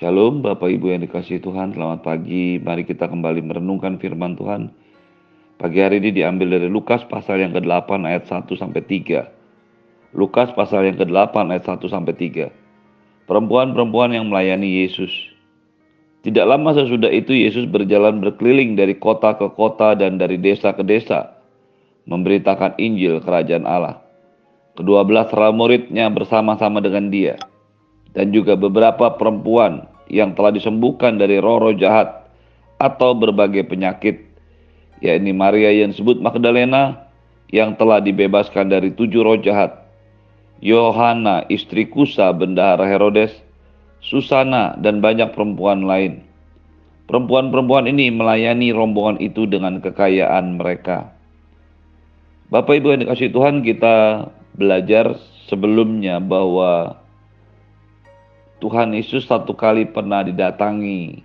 Shalom Bapak Ibu yang dikasih Tuhan, selamat pagi. Mari kita kembali merenungkan firman Tuhan. Pagi hari ini diambil dari Lukas pasal yang ke-8 ayat 1 sampai 3. Lukas pasal yang ke-8 ayat 1 sampai 3. Perempuan-perempuan yang melayani Yesus. Tidak lama sesudah itu Yesus berjalan berkeliling dari kota ke kota dan dari desa ke desa, memberitakan Injil kerajaan Allah. Kedua belas muridnya bersama-sama dengan dia dan juga beberapa perempuan yang telah disembuhkan dari roh-roh jahat atau berbagai penyakit, yakni Maria yang disebut Magdalena yang telah dibebaskan dari tujuh roh jahat, Yohana istri Kusa bendahara Herodes, Susana dan banyak perempuan lain. Perempuan-perempuan ini melayani rombongan itu dengan kekayaan mereka. Bapak Ibu yang dikasih Tuhan, kita belajar sebelumnya bahwa Tuhan Yesus satu kali pernah didatangi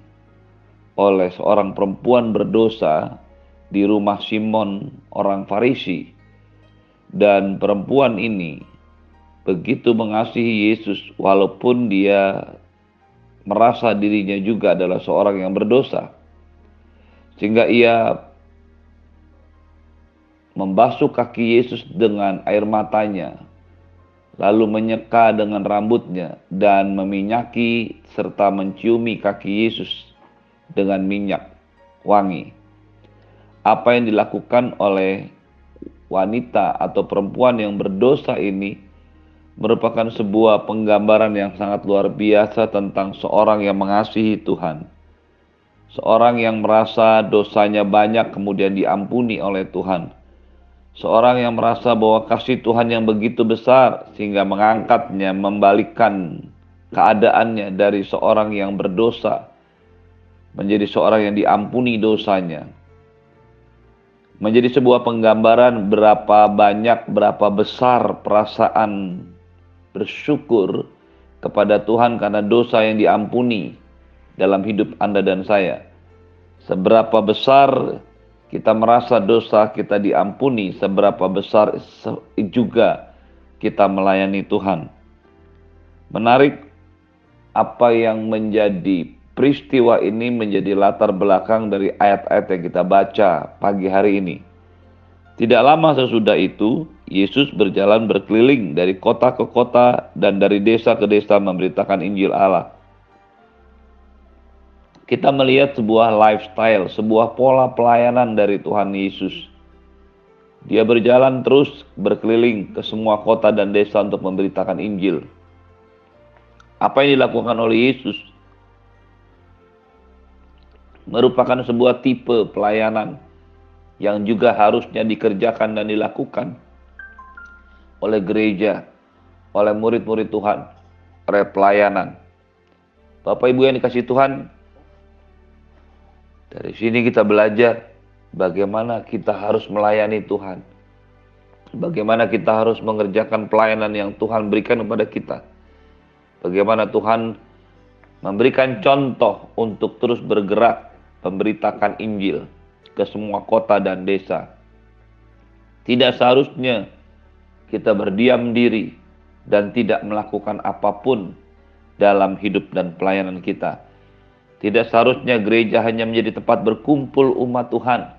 oleh seorang perempuan berdosa di rumah Simon orang Farisi. Dan perempuan ini begitu mengasihi Yesus walaupun dia merasa dirinya juga adalah seorang yang berdosa. Sehingga ia membasuh kaki Yesus dengan air matanya lalu menyeka dengan rambutnya dan meminyaki serta menciumi kaki Yesus dengan minyak wangi. Apa yang dilakukan oleh wanita atau perempuan yang berdosa ini merupakan sebuah penggambaran yang sangat luar biasa tentang seorang yang mengasihi Tuhan. Seorang yang merasa dosanya banyak kemudian diampuni oleh Tuhan Seorang yang merasa bahwa kasih Tuhan yang begitu besar sehingga mengangkatnya, membalikkan keadaannya dari seorang yang berdosa menjadi seorang yang diampuni dosanya. Menjadi sebuah penggambaran berapa banyak, berapa besar perasaan bersyukur kepada Tuhan karena dosa yang diampuni dalam hidup Anda dan saya. Seberapa besar kita merasa dosa kita diampuni, seberapa besar juga kita melayani Tuhan. Menarik apa yang menjadi peristiwa ini menjadi latar belakang dari ayat-ayat yang kita baca pagi hari ini. Tidak lama sesudah itu, Yesus berjalan berkeliling dari kota ke kota dan dari desa ke desa memberitakan Injil Allah kita melihat sebuah lifestyle, sebuah pola pelayanan dari Tuhan Yesus. Dia berjalan terus berkeliling ke semua kota dan desa untuk memberitakan Injil. Apa yang dilakukan oleh Yesus merupakan sebuah tipe pelayanan yang juga harusnya dikerjakan dan dilakukan oleh gereja, oleh murid-murid Tuhan, oleh pelayanan. Bapak Ibu yang dikasih Tuhan, dari sini kita belajar bagaimana kita harus melayani Tuhan. Bagaimana kita harus mengerjakan pelayanan yang Tuhan berikan kepada kita. Bagaimana Tuhan memberikan contoh untuk terus bergerak memberitakan Injil ke semua kota dan desa. Tidak seharusnya kita berdiam diri dan tidak melakukan apa pun dalam hidup dan pelayanan kita. Tidak seharusnya gereja hanya menjadi tempat berkumpul umat Tuhan,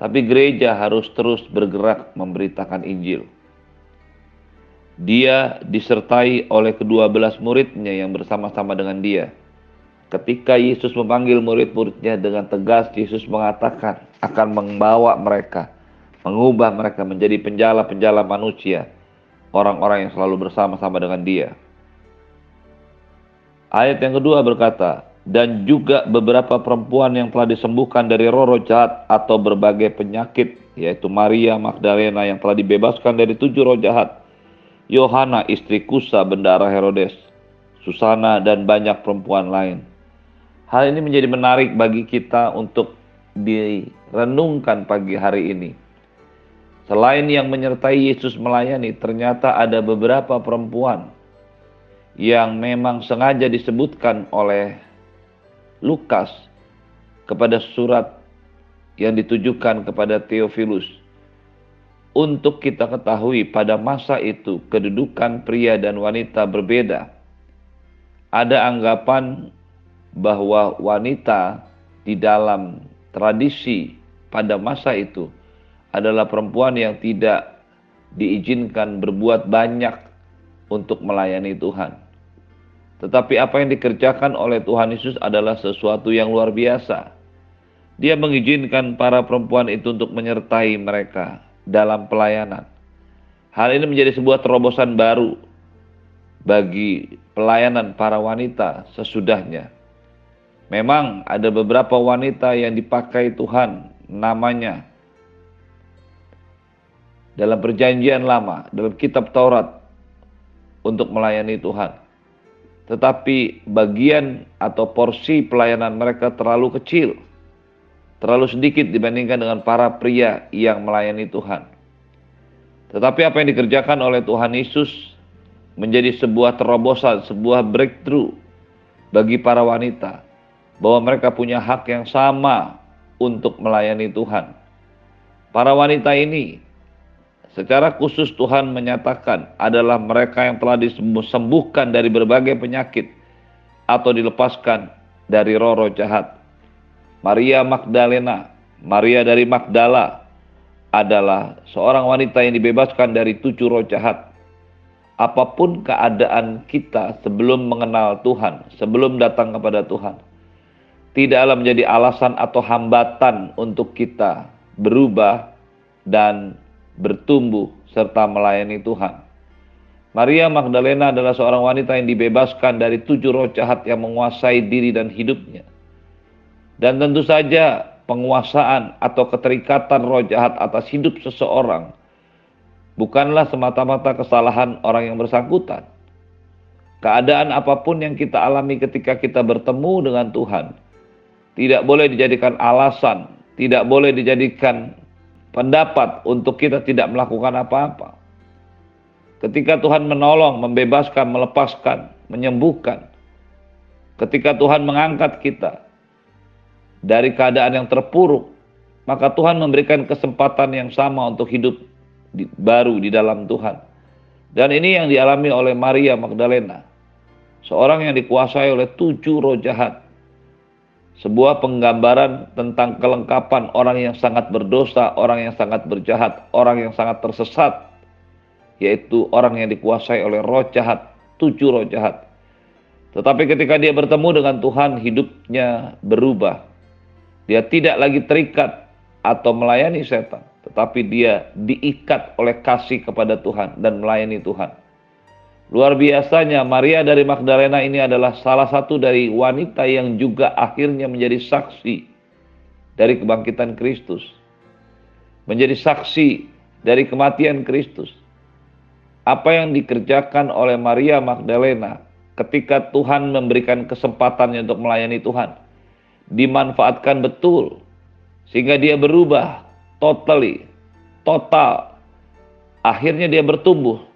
tapi gereja harus terus bergerak memberitakan Injil. Dia disertai oleh kedua belas muridnya yang bersama-sama dengan dia. Ketika Yesus memanggil murid-muridnya dengan tegas, Yesus mengatakan akan membawa mereka, mengubah mereka menjadi penjala-penjala manusia, orang-orang yang selalu bersama-sama dengan dia. Ayat yang kedua berkata, dan juga beberapa perempuan yang telah disembuhkan dari roh-roh jahat atau berbagai penyakit, yaitu Maria Magdalena yang telah dibebaskan dari tujuh roh jahat, Yohana istri Kusa bendara Herodes, Susana dan banyak perempuan lain. Hal ini menjadi menarik bagi kita untuk direnungkan pagi hari ini. Selain yang menyertai Yesus melayani, ternyata ada beberapa perempuan yang memang sengaja disebutkan oleh Lukas kepada surat yang ditujukan kepada Theophilus. Untuk kita ketahui pada masa itu kedudukan pria dan wanita berbeda. ada anggapan bahwa wanita di dalam tradisi pada masa itu adalah perempuan yang tidak diizinkan berbuat banyak untuk melayani Tuhan. Tetapi apa yang dikerjakan oleh Tuhan Yesus adalah sesuatu yang luar biasa. Dia mengizinkan para perempuan itu untuk menyertai mereka dalam pelayanan. Hal ini menjadi sebuah terobosan baru bagi pelayanan para wanita sesudahnya. Memang ada beberapa wanita yang dipakai Tuhan namanya dalam perjanjian lama, dalam kitab Taurat untuk melayani Tuhan. Tetapi bagian atau porsi pelayanan mereka terlalu kecil, terlalu sedikit dibandingkan dengan para pria yang melayani Tuhan. Tetapi apa yang dikerjakan oleh Tuhan Yesus menjadi sebuah terobosan, sebuah breakthrough bagi para wanita bahwa mereka punya hak yang sama untuk melayani Tuhan. Para wanita ini Secara khusus Tuhan menyatakan adalah mereka yang telah disembuhkan dari berbagai penyakit atau dilepaskan dari roh-roh jahat. Maria Magdalena, Maria dari Magdala adalah seorang wanita yang dibebaskan dari tujuh roh jahat. Apa pun keadaan kita sebelum mengenal Tuhan, sebelum datang kepada Tuhan, tidaklah menjadi alasan atau hambatan untuk kita berubah dan bertumbuh, serta melayani Tuhan. Maria Magdalena adalah seorang wanita yang dibebaskan dari tujuh roh jahat yang menguasai diri dan hidupnya. Dan tentu saja penguasaan atau keterikatan roh jahat atas hidup seseorang bukanlah semata-mata kesalahan orang yang bersangkutan. Keadaan apa pun yang kita alami ketika kita bertemu dengan Tuhan tidak boleh dijadikan alasan, tidak boleh dijadikan pendapat untuk kita tidak melakukan apa-apa. Ketika Tuhan menolong, membebaskan, melepaskan, menyembuhkan. Ketika Tuhan mengangkat kita dari keadaan yang terpuruk, maka Tuhan memberikan kesempatan yang sama untuk hidup di, baru di dalam Tuhan. Dan ini yang dialami oleh Maria Magdalena, seorang yang dikuasai oleh tujuh roh jahat sebuah penggambaran tentang kelengkapan orang yang sangat berdosa, orang yang sangat berjahat, orang yang sangat tersesat, yaitu orang yang dikuasai oleh roh jahat, tujuh roh jahat. Tetapi ketika dia bertemu dengan Tuhan, hidupnya berubah. Dia tidak lagi terikat atau melayani setan, tetapi dia diikat oleh kasih kepada Tuhan dan melayani Tuhan. Luar biasanya Maria dari Magdalena ini adalah salah satu dari wanita yang juga akhirnya menjadi saksi dari kebangkitan Kristus. Menjadi saksi dari kematian Kristus. Apa yang dikerjakan oleh Maria Magdalena ketika Tuhan memberikan kesempatannya untuk melayani Tuhan. Dimanfaatkan betul. Sehingga dia berubah totally, total. Akhirnya dia bertumbuh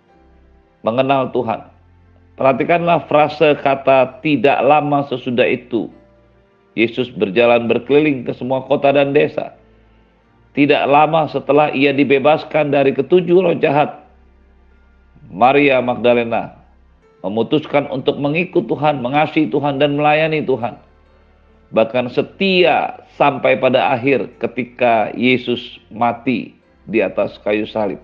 mengenal Tuhan. Perhatikanlah frase kata tidak lama sesudah itu. Yesus berjalan berkeliling ke semua kota dan desa. Tidak lama setelah ia dibebaskan dari ketujuh roh jahat, Maria Magdalena memutuskan untuk mengikut Tuhan, mengasihi Tuhan, dan melayani Tuhan. Bahkan setia sampai pada akhir ketika Yesus mati di atas kayu salib.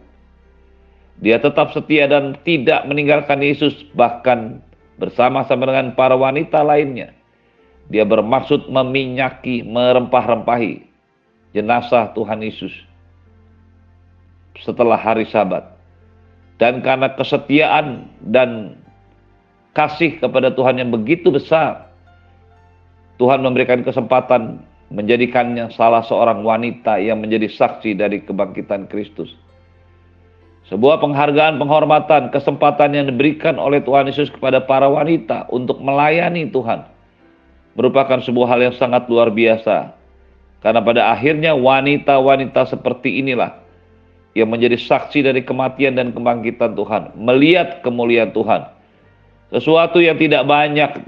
Dia tetap setia dan tidak meninggalkan Yesus, bahkan bersama-sama dengan para wanita lainnya. Dia bermaksud meminyaki, merempah-rempahi jenazah Tuhan Yesus setelah hari Sabat. Dan karena kesetiaan dan kasih kepada Tuhan yang begitu besar, Tuhan memberikan kesempatan menjadikannya salah seorang wanita yang menjadi saksi dari kebangkitan Kristus. Sebuah penghargaan, penghormatan, kesempatan yang diberikan oleh Tuhan Yesus kepada para wanita untuk melayani Tuhan. Merupakan sebuah hal yang sangat luar biasa. Karena pada akhirnya wanita-wanita seperti inilah yang menjadi saksi dari kematian dan kebangkitan Tuhan. Melihat kemuliaan Tuhan. Sesuatu yang tidak banyak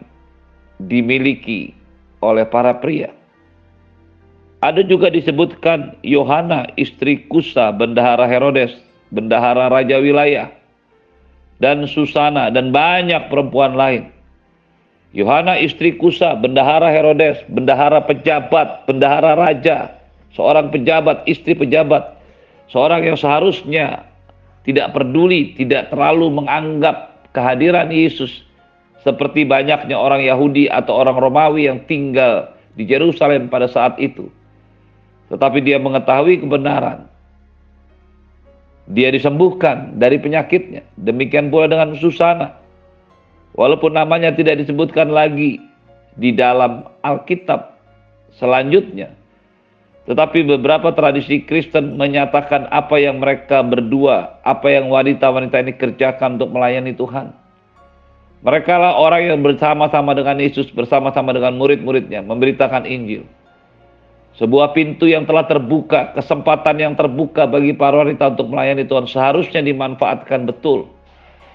dimiliki oleh para pria. Ada juga disebutkan Yohana istri Kusa bendahara Herodes bendahara raja wilayah, dan Susana, dan banyak perempuan lain Yohana istri Kusa, bendahara Herodes, bendahara pejabat, bendahara raja, seorang pejabat, istri pejabat, seorang yang seharusnya tidak peduli, tidak terlalu menganggap kehadiran Yesus seperti banyaknya orang Yahudi atau orang Romawi yang tinggal di Yerusalem pada saat itu. Tetapi dia mengetahui kebenaran. Dia disembuhkan dari penyakitnya. Demikian pula dengan Susana Walaupun namanya tidak disebutkan lagi di dalam Alkitab selanjutnya. Tetapi beberapa tradisi Kristen menyatakan apa yang mereka berdua, apa yang wanita-wanita ini kerjakan untuk melayani Tuhan. Mereka lah orang yang bersama-sama dengan Yesus, bersama-sama dengan murid-muridnya, memberitakan Injil. Sebuah pintu yang telah terbuka, kesempatan yang terbuka bagi para wanita untuk melayani Tuhan seharusnya dimanfaatkan betul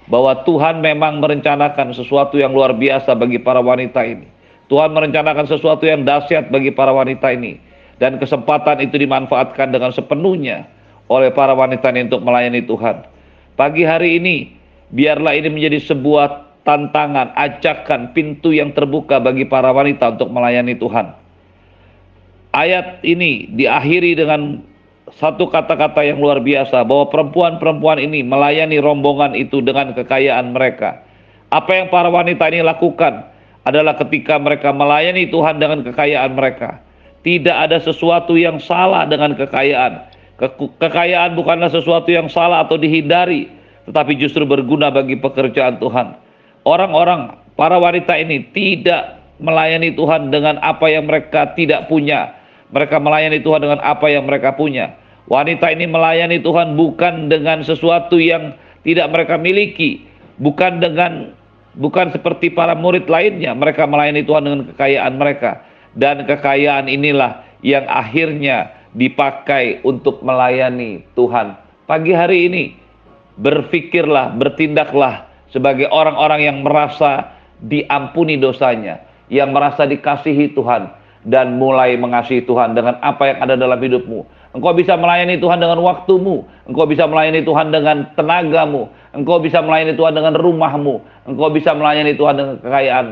bahwa Tuhan memang merencanakan sesuatu yang luar biasa bagi para wanita ini. Tuhan merencanakan sesuatu yang dahsyat bagi para wanita ini. Dan kesempatan itu dimanfaatkan dengan sepenuhnya oleh para wanita ini untuk melayani Tuhan. Pagi hari ini, biarlah ini menjadi sebuah tantangan, ajakan, pintu yang terbuka bagi para wanita untuk melayani Tuhan. Ayat ini diakhiri dengan satu kata-kata yang luar biasa bahwa perempuan-perempuan ini melayani rombongan itu dengan kekayaan mereka. Apa yang para wanita ini lakukan adalah ketika mereka melayani Tuhan dengan kekayaan mereka. Tidak ada sesuatu yang salah dengan kekayaan. kekayaan bukanlah sesuatu yang salah atau dihindari, tetapi justru berguna bagi pekerjaan Tuhan. Orang-orang, para wanita ini tidak melayani Tuhan dengan apa yang mereka tidak punya. Mereka melayani Tuhan dengan apa yang mereka punya. Wanita ini melayani Tuhan bukan dengan sesuatu yang tidak mereka miliki, bukan dengan bukan seperti para murid lainnya. Mereka melayani Tuhan dengan kekayaan mereka dan kekayaan inilah yang akhirnya dipakai untuk melayani Tuhan. Pagi hari ini berpikirlah, bertindaklah sebagai orang-orang yang merasa diampuni dosanya, yang merasa dikasihi Tuhan dan mulai mengasihi Tuhan dengan apa yang ada dalam hidupmu Engkau bisa melayani Tuhan dengan waktumu. Engkau bisa melayani Tuhan dengan tenagamu. Engkau bisa melayani Tuhan dengan rumahmu. Engkau bisa melayani Tuhan dengan kekayaan.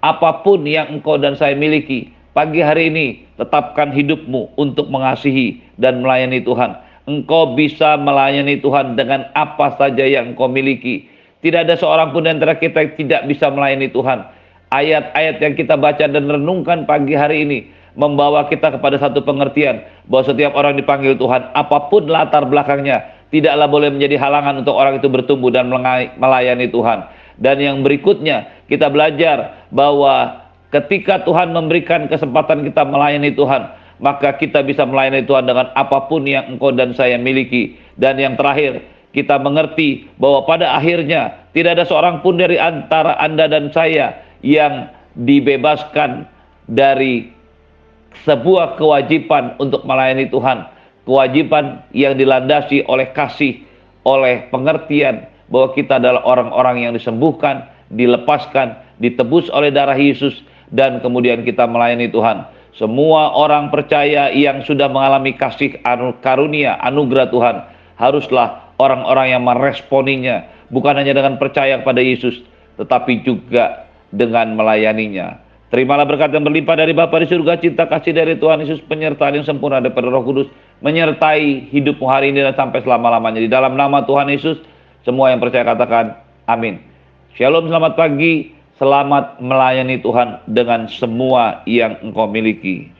Apa pun yang engkau dan saya miliki. Pagi hari ini tetapkan hidupmu untuk mengasihi dan melayani Tuhan. Engkau bisa melayani Tuhan dengan apa saja yang engkau miliki. Tidak ada seorang pun di antara kita yang tidak bisa melayani Tuhan. Ayat-ayat yang kita baca dan renungkan pagi hari ini membawa kita kepada satu pengertian bahwa setiap orang dipanggil Tuhan, apa pun latar belakangnya, tidaklah boleh menjadi halangan untuk orang itu bertumbuh dan melayani Tuhan. Dan yang berikutnya, kita belajar bahwa ketika Tuhan memberikan kesempatan kita melayani Tuhan, maka kita bisa melayani Tuhan dengan apa pun yang engkau dan saya miliki. Dan yang terakhir, kita mengerti bahwa pada akhirnya tidak ada seorang pun dari antara Anda dan saya yang dibebaskan dari sebuah kewajiban untuk melayani Tuhan, kewajiban yang dilandasi oleh kasih, oleh pengertian bahwa kita adalah orang-orang yang disembuhkan, dilepaskan, ditebus oleh darah Yesus dan kemudian kita melayani Tuhan. Semua orang percaya yang sudah mengalami kasih karunia, anugerah Tuhan haruslah orang-orang yang meresponinya bukan hanya dengan percaya kepada Yesus tetapi juga dengan melayaninya. Terimalah berkat yang berlimpah dari Bapa di surga, cinta kasih dari Tuhan Yesus, penyertaan yang sempurna daripada Roh Kudus, menyertai hidupmu hari ini dan sampai selama-lamanya. Di dalam nama Tuhan Yesus, semua yang percaya katakan amin. Shalom, selamat pagi, selamat melayani Tuhan dengan semua yang engkau miliki.